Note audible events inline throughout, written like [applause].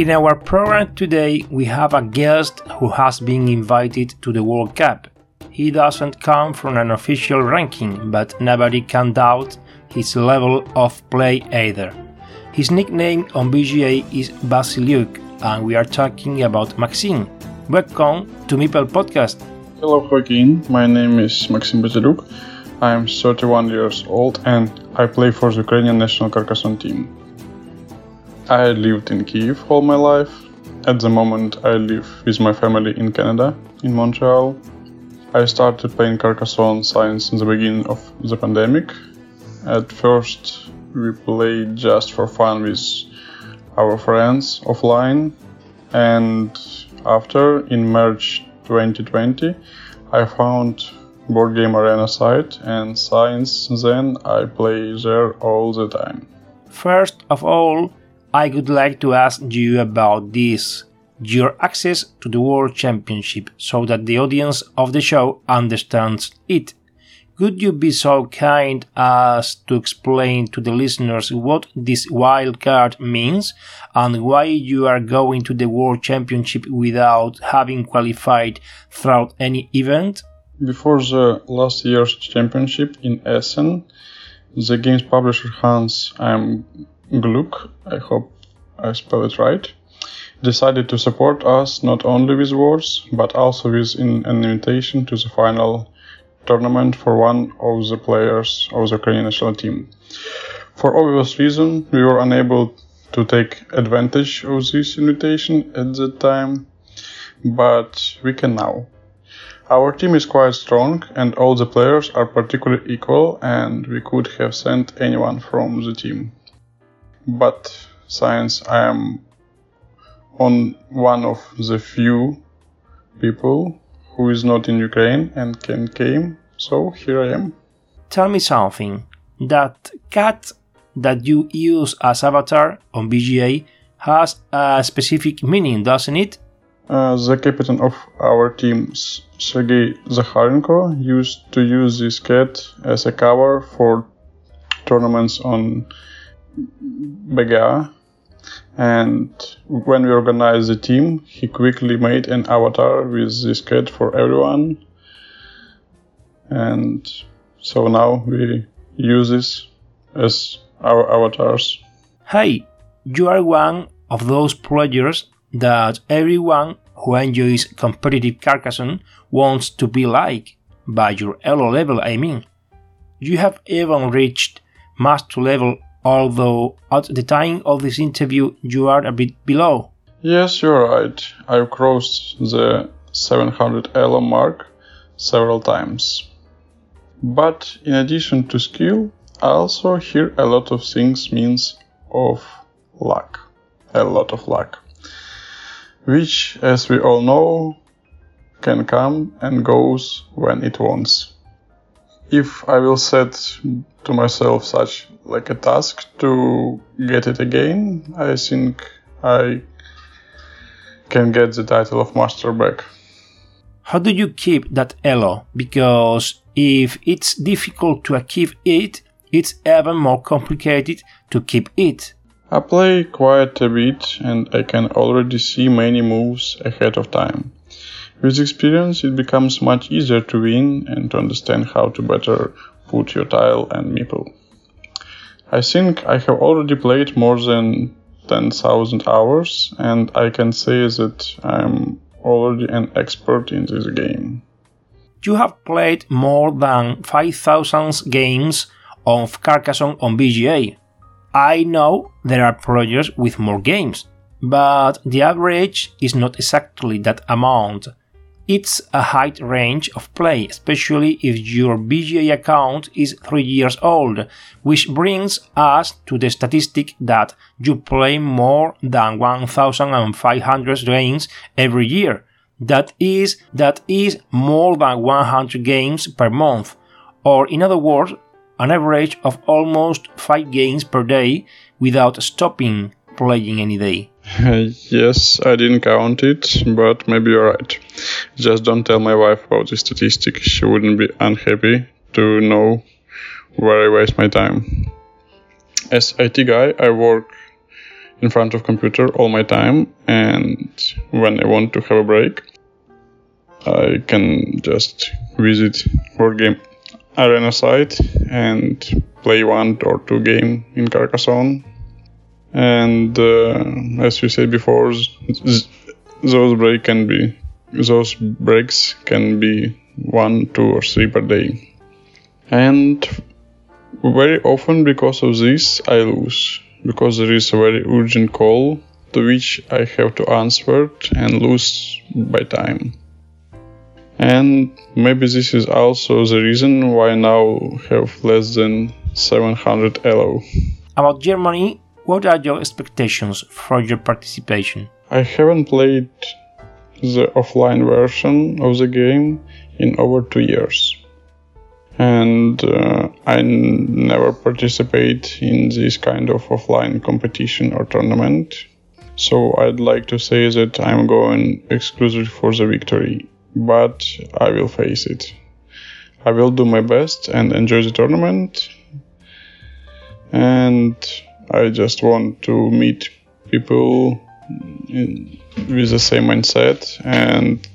In our program today, we have a guest who has been invited to the World Cup. He doesn't come from an official ranking, but nobody can doubt his level of play either. His nickname on BGA is bazilyuk, and we are talking about Maxime. Welcome to Meeple Podcast. Hello, Joaquin. My name is Maksym Bazilyuk. I am 31 years old and I play for the Ukrainian national Carcassonne team. I lived in Kiev all my life. At the moment, I live with my family in Canada, in Montreal. I started playing Carcassonne since the beginning of the pandemic. At first, we played just for fun with our friends offline, and after, in March 2020, I found Board Game Arena site, and since then I play there all the time. First of all, I would like to ask you about this your access to the World Championship so that the audience of the show understands it. Could you be so kind as to explain to the listeners what this wild card means and why you are going to the World Championship without having qualified throughout any event? Before the last year's championship in Essen, the game's publisher Hans im Glück, I hope I spell it right, decided to support us not only with words, but also with an invitation to the final tournament for one of the players of the Ukrainian national team. For obvious reason, we were unable to take advantage of this invitation at the time, but we can now. Our team is quite strong and all the players are particularly equal and we could have sent anyone from the team but science I am on one of the few people who is not in Ukraine and can came, so here I am. Tell me something. That cat that you use as avatar on BGA has a specific meaning, doesn't it? Uh, the captain of our team, Sergei Zakharenko, used to use this cat as a cover for tournaments on BGA. And when we organized the team, he quickly made an avatar with this cat for everyone. And so now we use this as our avatars. Hey, you are one of those players that everyone who enjoys competitive Carcassonne wants to be like, by your elo level, I mean. You have even reached master level although at the time of this interview you are a bit below. Yes, you're right. I've crossed the 700 elo mark several times. But in addition to skill, I also hear a lot of things means of luck. A lot of luck. Which, as we all know, can come and goes when it wants. If I will set to myself such like a task to get it again, I think I can get the title of master back. How do you keep that elo? Because if it's difficult to achieve it, it's even more complicated to keep it. I play quite a bit and I can already see many moves ahead of time. With experience, it becomes much easier to win and to understand how to better put your tile and meeple. I think I have already played more than 10,000 hours, and I can say that I'm already an expert in this game. You have played more than 5000 games of Carcassonne on BGA. I know there are players with more games, but the average is not exactly that amount. It's a high range of play, especially if your BGA account is 3 years old, which brings us to the statistic that you play more than 1500 games every year. That is that is more than 100 games per month, or in other words, an average of almost 5 games per day without stopping playing any day. [laughs] yes, I didn't count it, but maybe you're right. Just don't tell my wife about the statistic. She wouldn't be unhappy to know where I waste my time. As IT guy, I work in front of computer all my time, and when I want to have a break, I can just visit Board Game Arena site and play one or two game in Carcassonne and uh, as we said before, those break can be those breaks can be one, two, or three per day, and very often because of this I lose because there is a very urgent call to which I have to answer and lose by time. And maybe this is also the reason why I now have less than 700 elo. About Germany, what are your expectations for your participation? I haven't played the offline version of the game in over two years. And uh, I n- never participate in this kind of offline competition or tournament. So I'd like to say that I'm going exclusively for the victory, but I will face it. I will do my best and enjoy the tournament. And I just want to meet people in, with the same mindset and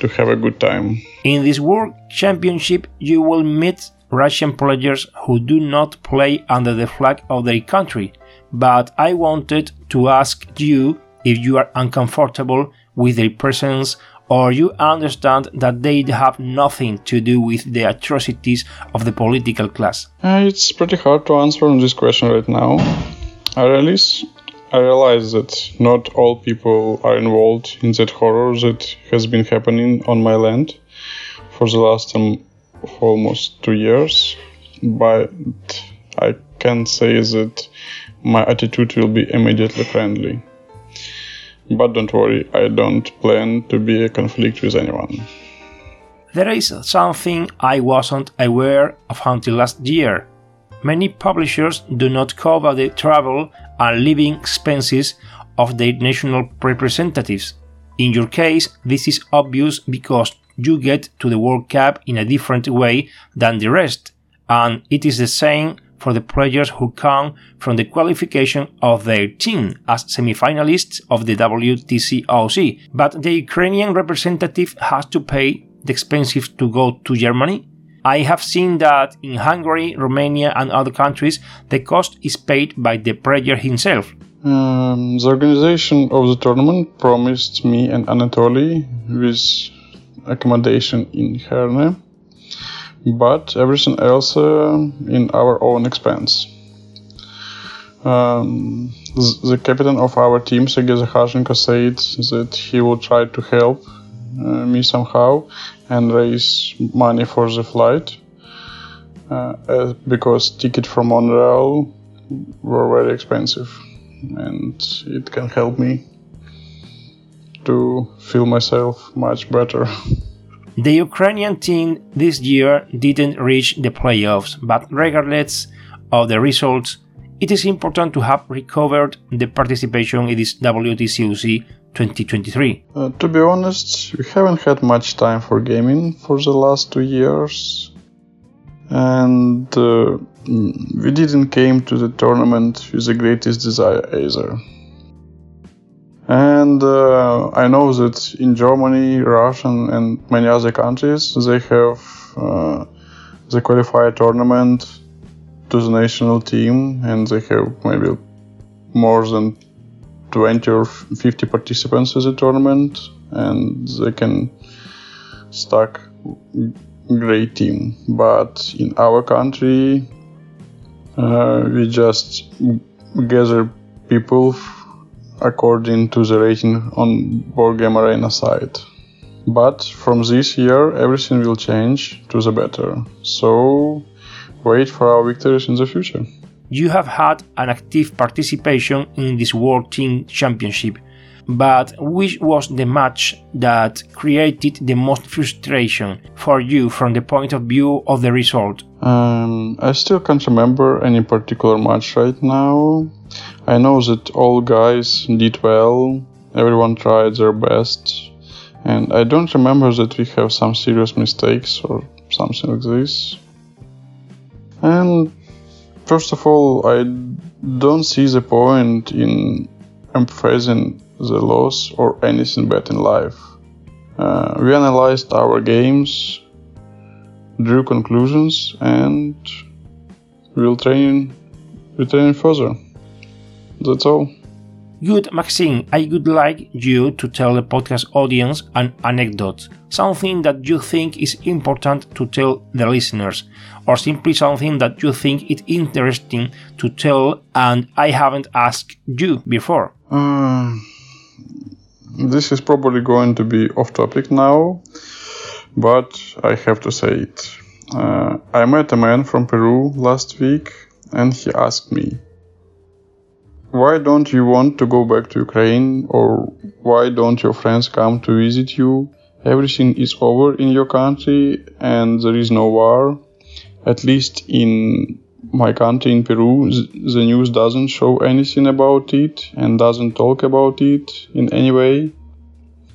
to have a good time. In this World Championship, you will meet Russian players who do not play under the flag of their country, but I wanted to ask you if you are uncomfortable with their presence or you understand that they have nothing to do with the atrocities of the political class? Uh, it's pretty hard to answer on this question right now. I realize, I realize that not all people are involved in that horror that has been happening on my land for the last um, almost two years, but I can say that my attitude will be immediately friendly. But don't worry, I don't plan to be a conflict with anyone. There is something I wasn't aware of until last year. Many publishers do not cover the travel and living expenses of their national representatives. In your case, this is obvious because you get to the World Cup in a different way than the rest, and it is the same for the players who come from the qualification of their team as semi-finalists of the WTCOC. But the Ukrainian representative has to pay the expenses to go to Germany. I have seen that in Hungary, Romania, and other countries, the cost is paid by the player himself. Um, the organization of the tournament promised me and Anatoly with accommodation in Herne but everything else uh, in our own expense. Um, the captain of our team, Sergei Zakharchenko, said that he will try to help me somehow and raise money for the flight uh, because ticket from Montreal were very expensive and it can help me to feel myself much better. [laughs] The Ukrainian team this year didn't reach the playoffs, but regardless of the results, it is important to have recovered the participation in this WTCOC 2023. Uh, to be honest, we haven't had much time for gaming for the last two years, and uh, we didn't came to the tournament with the greatest desire either. And uh, I know that in Germany, Russia, and many other countries, they have uh, they qualify tournament to the national team, and they have maybe more than 20 or 50 participants in the tournament, and they can stack great team. But in our country, uh, we just gather people according to the rating on Board Game Arena site. But from this year, everything will change to the better. So wait for our victories in the future. You have had an active participation in this World Team Championship, but which was the match that created the most frustration for you from the point of view of the result? Um, I still can't remember any particular match right now. I know that all guys did well, everyone tried their best, and I don't remember that we have some serious mistakes or something like this. And first of all, I don't see the point in emphasizing the loss or anything bad in life. Uh, we analyzed our games, drew conclusions, and we'll train, we'll train further. That's all. Good, Maxime, I would like you to tell the podcast audience an anecdote, something that you think is important to tell the listeners, or simply something that you think is interesting to tell and I haven't asked you before. Uh, this is probably going to be off topic now, but I have to say it. Uh, I met a man from Peru last week and he asked me, why don't you want to go back to Ukraine or why don't your friends come to visit you? Everything is over in your country and there is no war. At least in my country in Peru, the news doesn't show anything about it and doesn't talk about it in any way.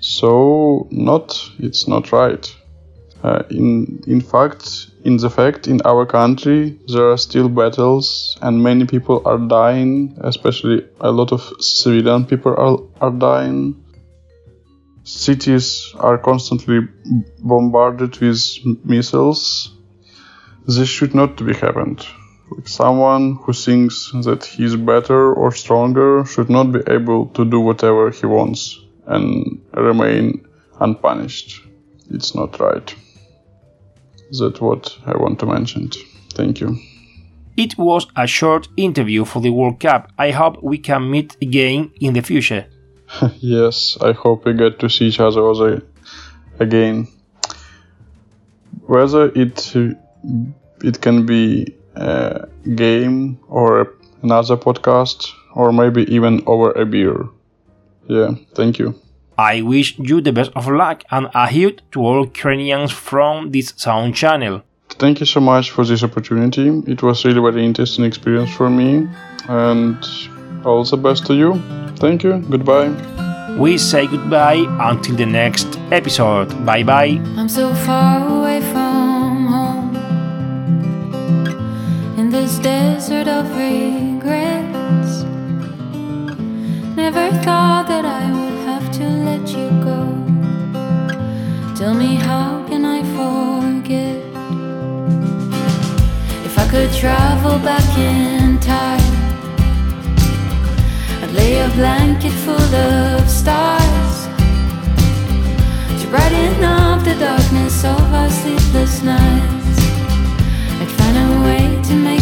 So, not, it's not right. Uh, in, in fact, in the fact in our country there are still battles and many people are dying especially a lot of civilian people are, are dying. Cities are constantly bombarded with missiles. This should not be happened. Like someone who thinks that he's better or stronger should not be able to do whatever he wants and remain unpunished. It's not right that's what I want to mention. Thank you. It was a short interview for the World Cup. I hope we can meet again in the future. [laughs] yes, I hope we get to see each other again. Whether it it can be a game or another podcast or maybe even over a beer. Yeah, thank you. I wish you the best of luck and a huge to all Ukrainians from this sound channel. Thank you so much for this opportunity. It was really very interesting experience for me and all the best to you. Thank you. Goodbye. We say goodbye until the next episode. Bye bye. I'm so far away from home in this desert of regrets. Never thought that I would to let you go. Tell me, how can I forget? If I could travel back in time, I'd lay a blanket full of stars to brighten up the darkness of our sleepless nights. I'd find a way to make